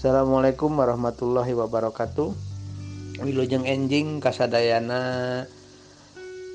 Assalamualaikum warahmatullahi wabarakatuh. Wilujeng enjing kasadayana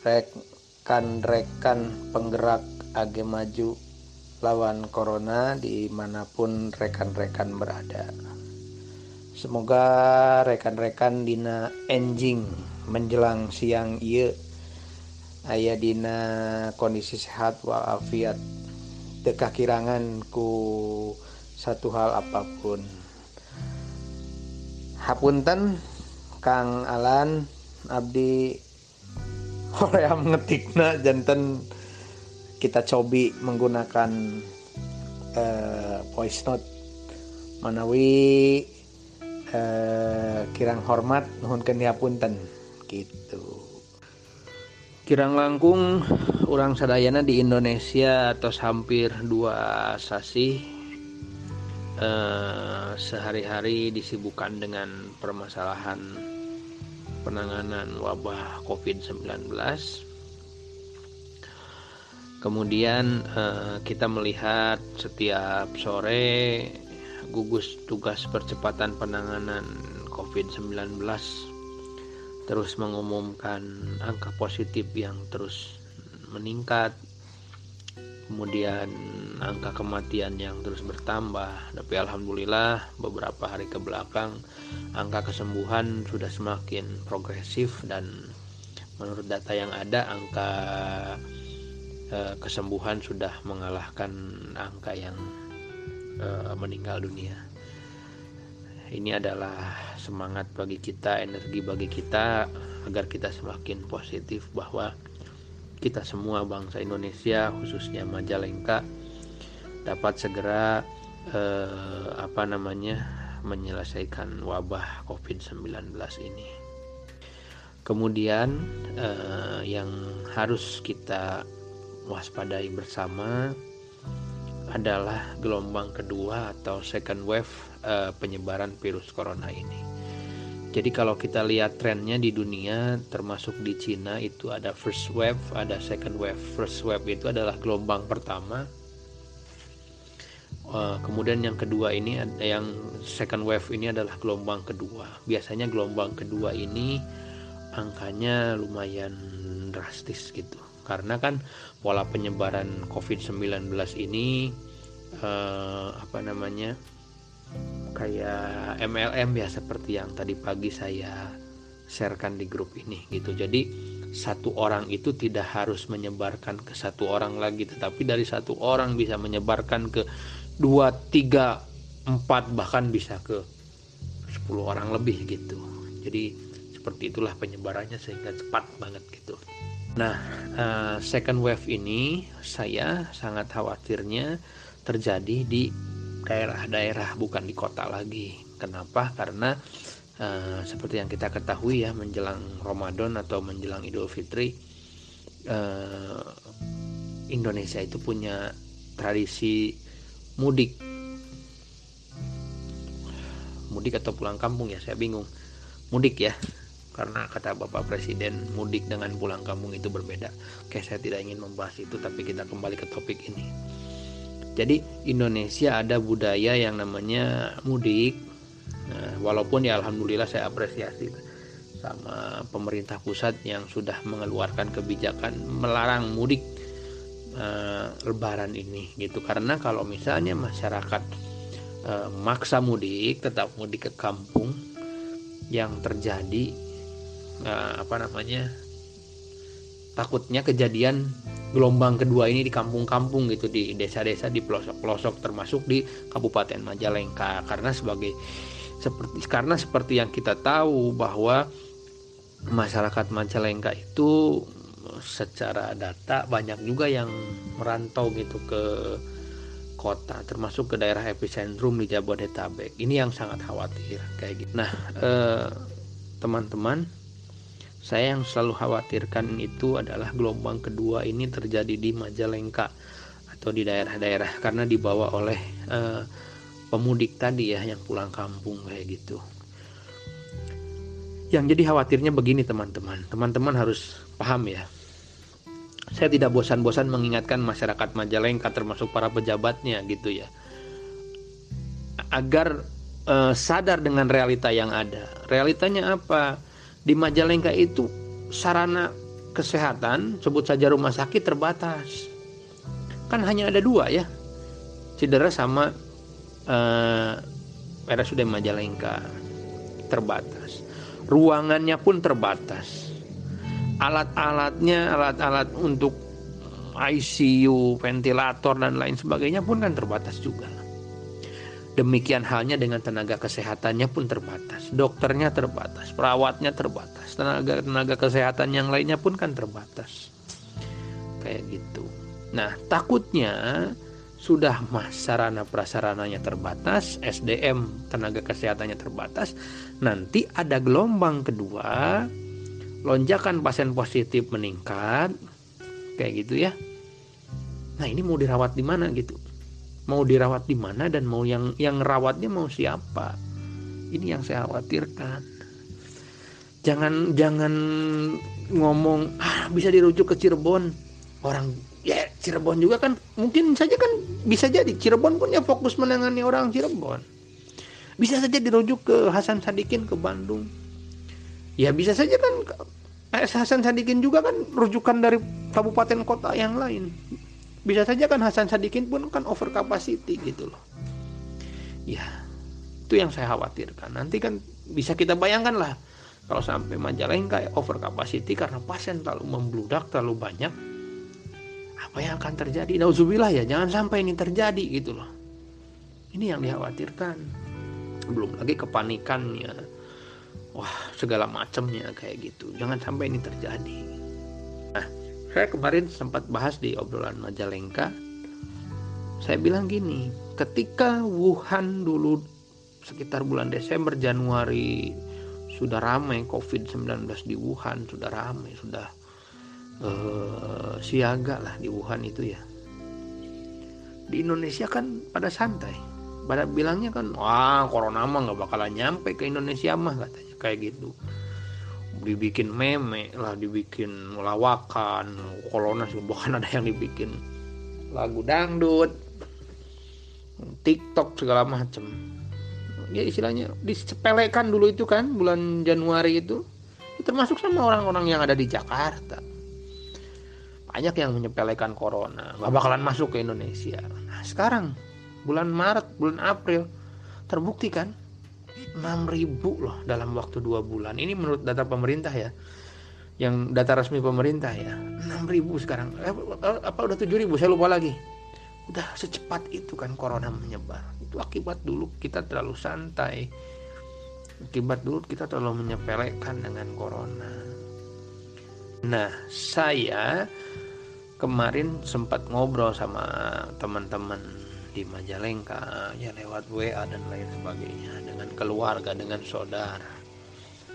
rekan-rekan penggerak age maju lawan corona di mana pun rekan-rekan berada. Semoga rekan-rekan dina enjing menjelang siang iya ayah dina kondisi sehat walafiat kirangan ku satu hal apa pun hapunten Kang Alan Abdi. Korea mengetikna jantan. Kita cobi menggunakan uh, voice note. Manawi uh, kirang hormat nuhun hapunten. Gitu. Kirang langkung orang sadayana di Indonesia atau hampir dua sasi eh, sehari-hari disibukkan dengan permasalahan penanganan wabah COVID-19. Kemudian eh, kita melihat setiap sore gugus tugas percepatan penanganan COVID-19 terus mengumumkan angka positif yang terus meningkat kemudian angka kematian yang terus bertambah. Tapi alhamdulillah beberapa hari ke belakang angka kesembuhan sudah semakin progresif dan menurut data yang ada angka eh, kesembuhan sudah mengalahkan angka yang eh, meninggal dunia. Ini adalah semangat bagi kita energi bagi kita agar kita semakin positif bahwa kita semua bangsa Indonesia khususnya Majalengka dapat segera eh, apa namanya menyelesaikan wabah COVID-19 ini. Kemudian eh, yang harus kita waspadai bersama adalah gelombang kedua atau second wave eh, penyebaran virus corona ini. Jadi kalau kita lihat trennya di dunia termasuk di Cina itu ada first wave, ada second wave. First wave itu adalah gelombang pertama. Uh, kemudian yang kedua ini yang second wave ini adalah gelombang kedua. Biasanya gelombang kedua ini angkanya lumayan drastis gitu. Karena kan pola penyebaran COVID-19 ini uh, apa namanya? kayak MLM ya seperti yang tadi pagi saya sharekan di grup ini gitu jadi satu orang itu tidak harus menyebarkan ke satu orang lagi tetapi dari satu orang bisa menyebarkan ke dua tiga empat bahkan bisa ke 10 orang lebih gitu jadi seperti itulah penyebarannya sehingga cepat banget gitu nah uh, second wave ini saya sangat khawatirnya terjadi di daerah-daerah bukan di kota lagi. Kenapa? Karena uh, seperti yang kita ketahui ya menjelang Ramadan atau menjelang Idul Fitri uh, Indonesia itu punya tradisi mudik. Mudik atau pulang kampung ya, saya bingung. Mudik ya. Karena kata Bapak Presiden mudik dengan pulang kampung itu berbeda. Oke, saya tidak ingin membahas itu tapi kita kembali ke topik ini jadi Indonesia ada budaya yang namanya mudik. Nah, walaupun ya alhamdulillah saya apresiasi sama pemerintah pusat yang sudah mengeluarkan kebijakan melarang mudik uh, lebaran ini gitu. Karena kalau misalnya masyarakat uh, maksa mudik, tetap mudik ke kampung yang terjadi uh, apa namanya? takutnya kejadian gelombang kedua ini di kampung-kampung gitu di desa-desa di pelosok-pelosok termasuk di Kabupaten Majalengka karena sebagai seperti karena seperti yang kita tahu bahwa masyarakat Majalengka itu secara data banyak juga yang merantau gitu ke kota termasuk ke daerah epicentrum di Jabodetabek ini yang sangat khawatir kayak gitu nah eh, teman-teman saya yang selalu khawatirkan itu adalah gelombang kedua ini terjadi di Majalengka atau di daerah-daerah karena dibawa oleh uh, pemudik tadi ya yang pulang kampung kayak gitu. Yang jadi khawatirnya begini teman-teman, teman-teman harus paham ya. Saya tidak bosan-bosan mengingatkan masyarakat Majalengka termasuk para pejabatnya gitu ya. Agar uh, sadar dengan realita yang ada. Realitanya apa? Di Majalengka itu sarana kesehatan, sebut saja rumah sakit terbatas. Kan hanya ada dua ya, Cedera sama eh, RSUD Majalengka terbatas. Ruangannya pun terbatas. Alat-alatnya, alat-alat untuk ICU, ventilator dan lain sebagainya pun kan terbatas juga. Demikian halnya dengan tenaga kesehatannya pun terbatas, dokternya terbatas, perawatnya terbatas, tenaga tenaga kesehatan yang lainnya pun kan terbatas. Kayak gitu. Nah, takutnya sudah mas sarana prasarananya terbatas, SDM tenaga kesehatannya terbatas, nanti ada gelombang kedua, lonjakan pasien positif meningkat, kayak gitu ya. Nah ini mau dirawat di mana gitu? mau dirawat di mana dan mau yang yang rawatnya mau siapa? Ini yang saya khawatirkan. Jangan jangan ngomong ah bisa dirujuk ke Cirebon. Orang ya Cirebon juga kan mungkin saja kan bisa jadi. Cirebon punya fokus menangani orang Cirebon. Bisa saja dirujuk ke Hasan Sadikin ke Bandung. Ya bisa saja kan Hasan Sadikin juga kan rujukan dari kabupaten kota yang lain. Bisa saja kan Hasan Sadikin pun kan over capacity gitu loh. Ya itu yang saya khawatirkan. Nanti kan bisa kita bayangkan lah kalau sampai Majalengka ya over capacity karena pasien terlalu membludak terlalu banyak apa yang akan terjadi? Nauzubillah ya jangan sampai ini terjadi gitu loh. Ini yang dikhawatirkan. Belum lagi kepanikannya wah segala macamnya kayak gitu. Jangan sampai ini terjadi. Nah saya kemarin sempat bahas di obrolan Majalengka. Saya bilang gini ketika Wuhan dulu sekitar bulan Desember Januari sudah ramai COVID-19 di Wuhan sudah ramai sudah uh, siaga lah di Wuhan itu ya. Di Indonesia kan pada santai pada bilangnya kan wah corona mah nggak bakalan nyampe ke Indonesia mah katanya. Kayak gitu. Dibikin meme lah dibikin lawakan kolonas bahkan ada yang dibikin. Lagu dangdut TikTok segala macem. Ya istilahnya disepelekan dulu itu kan bulan Januari itu. Termasuk sama orang-orang yang ada di Jakarta. Banyak yang menyepelekan corona gak bakalan masuk ke Indonesia. Nah sekarang bulan Maret bulan April. Terbukti kan? 6000 loh dalam waktu dua bulan. Ini menurut data pemerintah ya. Yang data resmi pemerintah ya. 6000 sekarang. Eh, eh, apa udah 7000 saya lupa lagi. Udah secepat itu kan corona menyebar. Itu akibat dulu kita terlalu santai. Akibat dulu kita terlalu menyepelekan dengan corona. Nah saya kemarin sempat ngobrol sama teman-teman di Majalengka ya lewat WA dan lain sebagainya dengan keluarga dengan saudara.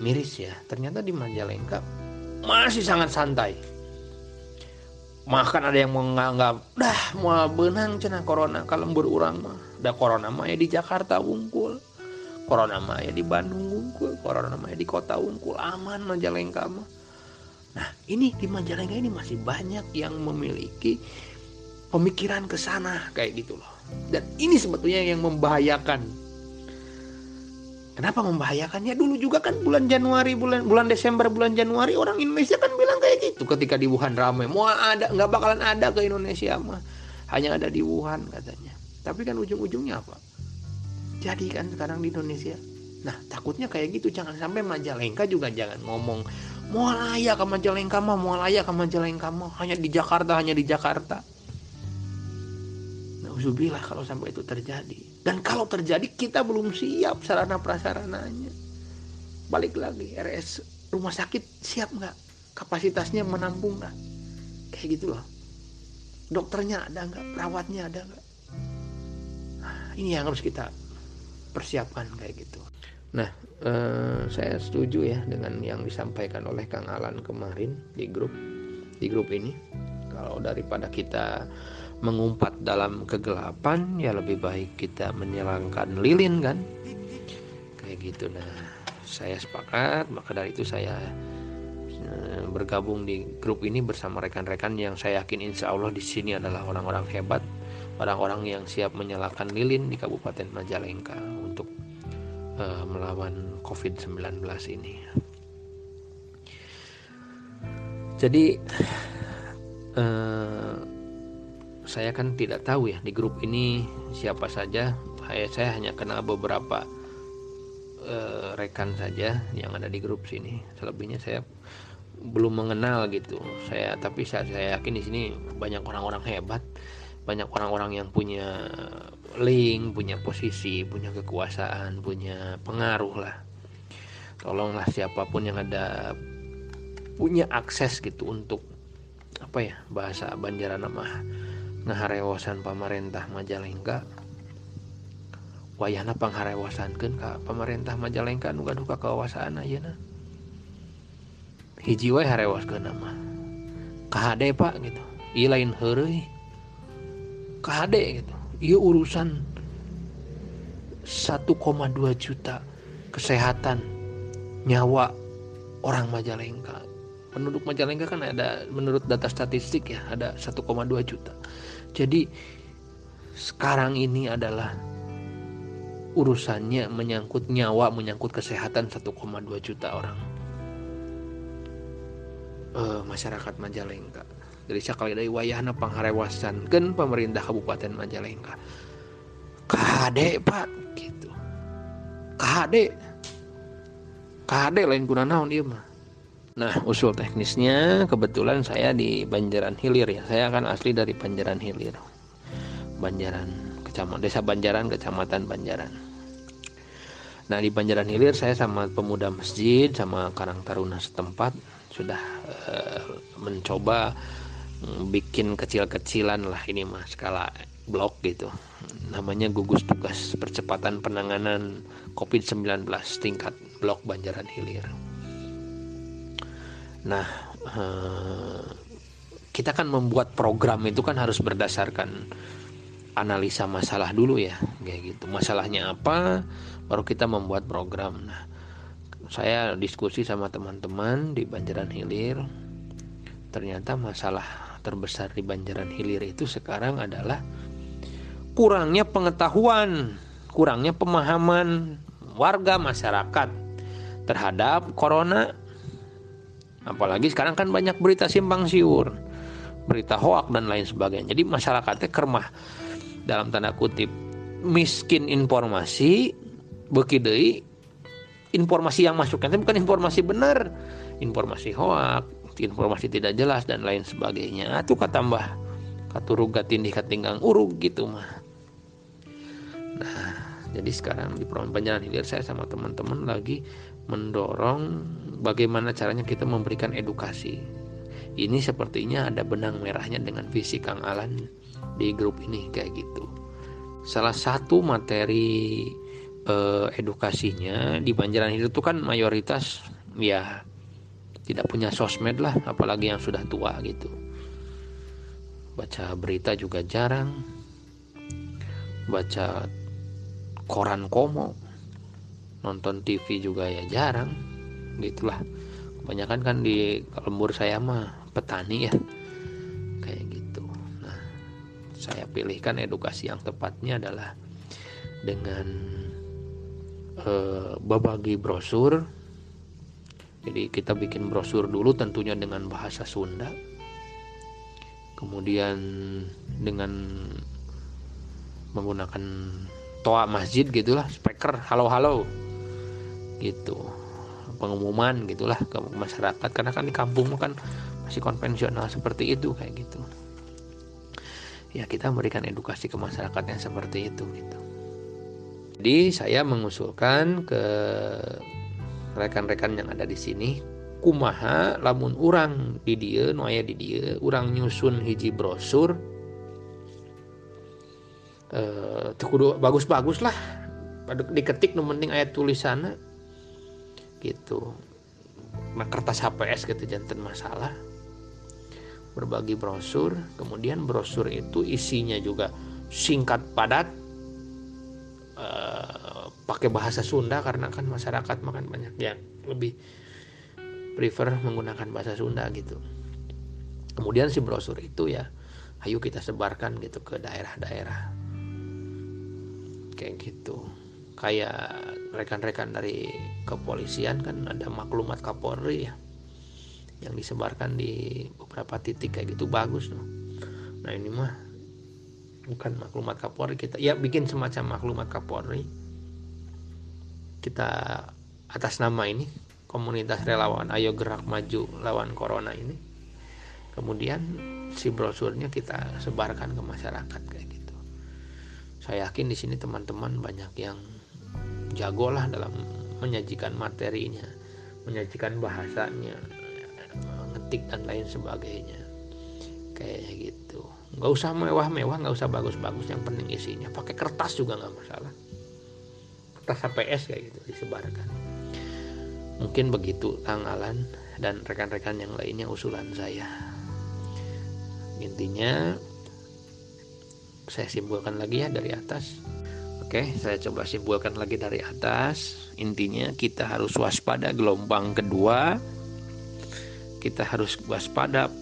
Miris ya ternyata di Majalengka masih sangat santai. Makan ada yang menganggap dah mau benang cina corona kalau berurang mah. Dah corona mah ya di Jakarta unggul corona mah ya di Bandung unggul corona mah ya di kota unggul aman Majalengka mah. Nah ini di Majalengka ini masih banyak yang memiliki pemikiran ke sana kayak gitu loh dan ini sebetulnya yang membahayakan. Kenapa membahayakannya? Dulu juga kan bulan Januari, bulan bulan Desember, bulan Januari orang Indonesia kan bilang kayak gitu ketika di Wuhan ramai. Mau ada nggak bakalan ada ke Indonesia mah. Hanya ada di Wuhan katanya. Tapi kan ujung-ujungnya apa? Jadi kan sekarang di Indonesia. Nah takutnya kayak gitu jangan sampai Majalengka juga jangan ngomong mau layak ke Majalengka mah mau layak ke Majalengka mah hanya di Jakarta hanya di Jakarta Nauzubillah kalau sampai itu terjadi. Dan kalau terjadi kita belum siap sarana prasarananya. Balik lagi RS rumah sakit siap nggak? Kapasitasnya menampung nggak? Kayak gitu loh. Dokternya ada nggak? Perawatnya ada nggak? Nah, ini yang harus kita persiapkan kayak gitu. Nah, eh, saya setuju ya dengan yang disampaikan oleh Kang Alan kemarin di grup di grup ini. Kalau daripada kita mengumpat dalam kegelapan ya lebih baik kita menyerangkan lilin kan? Kayak gitu. Nah saya sepakat. Maka dari itu saya eh, bergabung di grup ini bersama rekan-rekan yang saya yakin insya Allah di sini adalah orang-orang hebat orang-orang yang siap menyalakan lilin di Kabupaten Majalengka untuk uh, melawan COVID-19 ini. Jadi uh, saya kan tidak tahu ya di grup ini siapa saja. Saya, saya hanya kenal beberapa uh, rekan saja yang ada di grup sini. Selebihnya saya belum mengenal gitu saya tapi saya, saya yakin di sini banyak orang-orang hebat banyak orang-orang yang punya link punya posisi punya kekuasaan punya pengaruh lah tolonglah siapa pun yang ada punya akses gitu untuk apa ya bahasa Banjaran nama ngaharewasan pemerintah Majalengka. Pangharewasan kan pemerintah Majalengka nuga duka kawasan aja nah hiji wae ke nama. KHD pak gitu. Iya lain hari KHD gitu. Iya urusan 1,2 juta kesehatan nyawa orang Majalengka penduduk Majalengka kan ada menurut data statistik ya ada 1,2 juta. Jadi sekarang ini adalah urusannya menyangkut nyawa menyangkut kesehatan 1,2 juta orang. Uh, masyarakat Majalengka. Dari sekali dari wayahna pangharewasan kan pemerintah Kabupaten Majalengka. KHD pak gitu. KHD KHD lain guna naon dia mah nah usul teknisnya kebetulan saya di Banjaran Hilir ya. Saya akan asli dari Banjaran Hilir. Banjaran kecamatan desa Banjaran kecamatan Banjaran. Nah di Banjaran Hilir saya sama pemuda masjid sama Karang Taruna setempat sudah uh, mencoba mm, bikin kecil-kecilan lah ini mah skala blok gitu. Namanya gugus tugas percepatan penanganan COVID-19 tingkat blok Banjaran Hilir nah uh, kita kan membuat program itu kan harus berdasarkan analisa masalah dulu ya kayak gitu. Masalahnya apa baru kita membuat program. Nah saya diskusi sama teman-teman di Banjaran Hilir. Ternyata masalah terbesar di Banjaran Hilir itu sekarang adalah kurangnya pengetahuan kurangnya pemahaman warga masyarakat terhadap corona apalagi sekarang kan banyak berita simpang siur berita hoak dan lain sebagainya. Jadi masyarakatnya kermah dalam tanda kutip. Miskin informasi bekidei informasi yang masuk. Nanti bukan informasi benar informasi hoak informasi tidak jelas dan lain sebagainya. Itu katambah katuruga tindih katinggang urug gitu mah. Nah jadi sekarang di program penjalan hilir saya sama teman-teman lagi mendorong bagaimana caranya kita memberikan edukasi. Ini sepertinya ada benang merahnya dengan visi Kang Alan di grup ini kayak gitu. Salah satu materi eh, edukasinya di Banjaran itu kan mayoritas ya tidak punya sosmed lah apalagi yang sudah tua gitu. Baca berita juga jarang. Baca koran komo nonton TV juga ya jarang. Gitulah. Kebanyakan kan di lembur saya mah petani ya. Kayak gitu. Nah saya pilihkan edukasi yang tepatnya adalah dengan eh, berbagi brosur. Jadi kita bikin brosur dulu tentunya dengan bahasa Sunda. Kemudian dengan menggunakan toa masjid gitulah speaker halo halo gitu. Pengumuman gitulah ke masyarakat. Karena kan di kampung kan masih konvensional seperti itu kayak gitu. Ya kita memberikan edukasi ke masyarakat yang seperti itu gitu. Jadi saya mengusulkan ke rekan-rekan yang ada di sini kumaha lamun orang di dia noya di dia orang nyusun hiji brosur eh bagus-bagus lah diketik nu penting ayat tulisannya gitu nah kertas HPS gitu jantan masalah berbagi brosur kemudian brosur itu isinya juga singkat padat uh, pakai bahasa Sunda karena kan masyarakat makan banyak yang lebih prefer menggunakan bahasa Sunda gitu. Kemudian si brosur itu ya, ayo kita sebarkan gitu ke daerah-daerah. Kayak gitu. Kayak rekan-rekan dari kepolisian kan ada maklumat Kapolri ya yang disebarkan di beberapa titik kayak gitu bagus loh. Nah ini mah bukan maklumat Kapolri kita ya bikin semacam maklumat Kapolri. Kita atas nama ini komunitas relawan ayo gerak maju lawan corona ini. Kemudian si brosurnya kita sebarkan ke masyarakat kayak gitu. Saya yakin di sini teman-teman banyak yang jago lah dalam menyajikan materinya menyajikan bahasanya ngetik dan lain sebagainya. Kayak gitu. Nggak usah mewah-mewah nggak usah bagus-bagus yang penting isinya. Pakai kertas juga nggak masalah. Kertas HPS kayak gitu disebarkan. Mungkin begitu Kang Alan dan rekan-rekan yang lainnya usulan saya. Intinya saya simpulkan lagi ya dari atas oke saya coba simpulkan lagi dari atas. Intinya kita harus waspada gelombang kedua. Kita harus waspada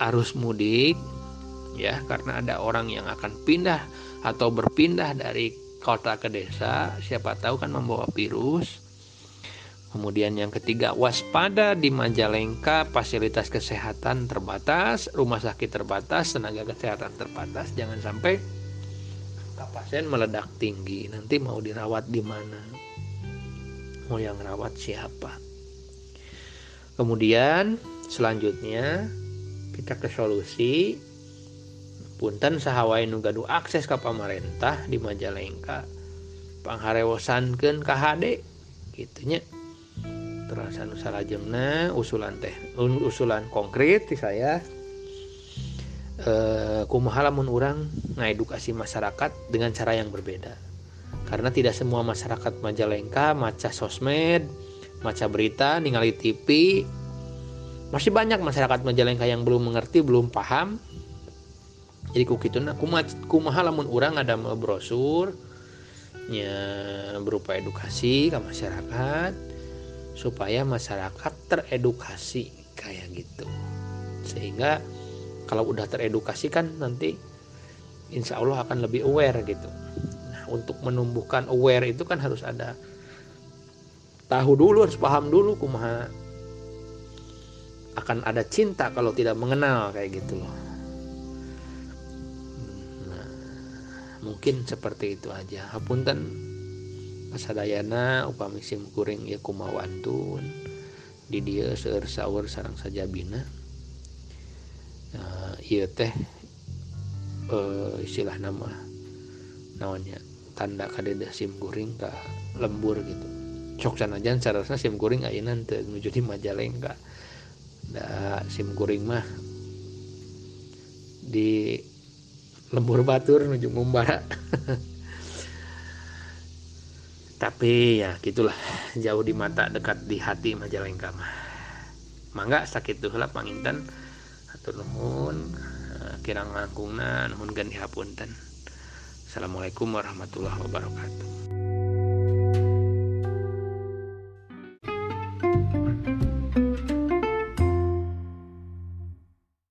arus mudik ya karena ada orang yang akan pindah atau berpindah dari kota ke desa. Siapa tahu kan membawa virus. Kemudian yang ketiga, waspada di Majalengka, fasilitas kesehatan terbatas, rumah sakit terbatas, tenaga kesehatan terbatas. Jangan sampai pasien meledak tinggi. Nanti mau dirawat di mana? Mau yang rawat siapa? Kemudian selanjutnya kita ke solusi. Punten sahawai nugadu akses ke pemerintah di Majalengka. Pangharewosankeun KHD gitunya terasa salajengna usulan teh usulan konkret di saya eh, kumaha lamun orang ngedukasi masyarakat dengan cara yang berbeda. Karena tidak semua masyarakat Majalengka maca sosmed maca berita ningali TV masih banyak masyarakat Majalengka yang belum mengerti belum paham. Jadi kukituna kumaha lamun orang ada brosur ya berupa edukasi ke masyarakat supaya masyarakat teredukasi kayak gitu. Sehingga kalau udah teredukasi kan nanti insya Allah akan lebih aware gitu. Nah untuk menumbuhkan aware itu kan harus ada tahu dulu harus paham dulu kumaha akan ada cinta kalau tidak mengenal kayak gitu loh. Nah mungkin seperti itu aja. Hapunten pasadayana upami kuring ya kumawantun di dia seur saur sarang saja bina nah, iya teh uh, istilah nama namanya tanda kadeda sim kuring ka lembur gitu. Cok sanajan sarasna sim kuring ayeuna teu nuju di Majalengka da sim kuring mah di lembur batur nuju ngumbara. Tapi ya gitulah jauh di mata dekat di hati Majalengka mah. Mangga sakit tuh lah panginten. atau nuhun eh, kirang langkungna nuhun gani hapunten. Assalamualaikum warahmatullahi wabarakatuh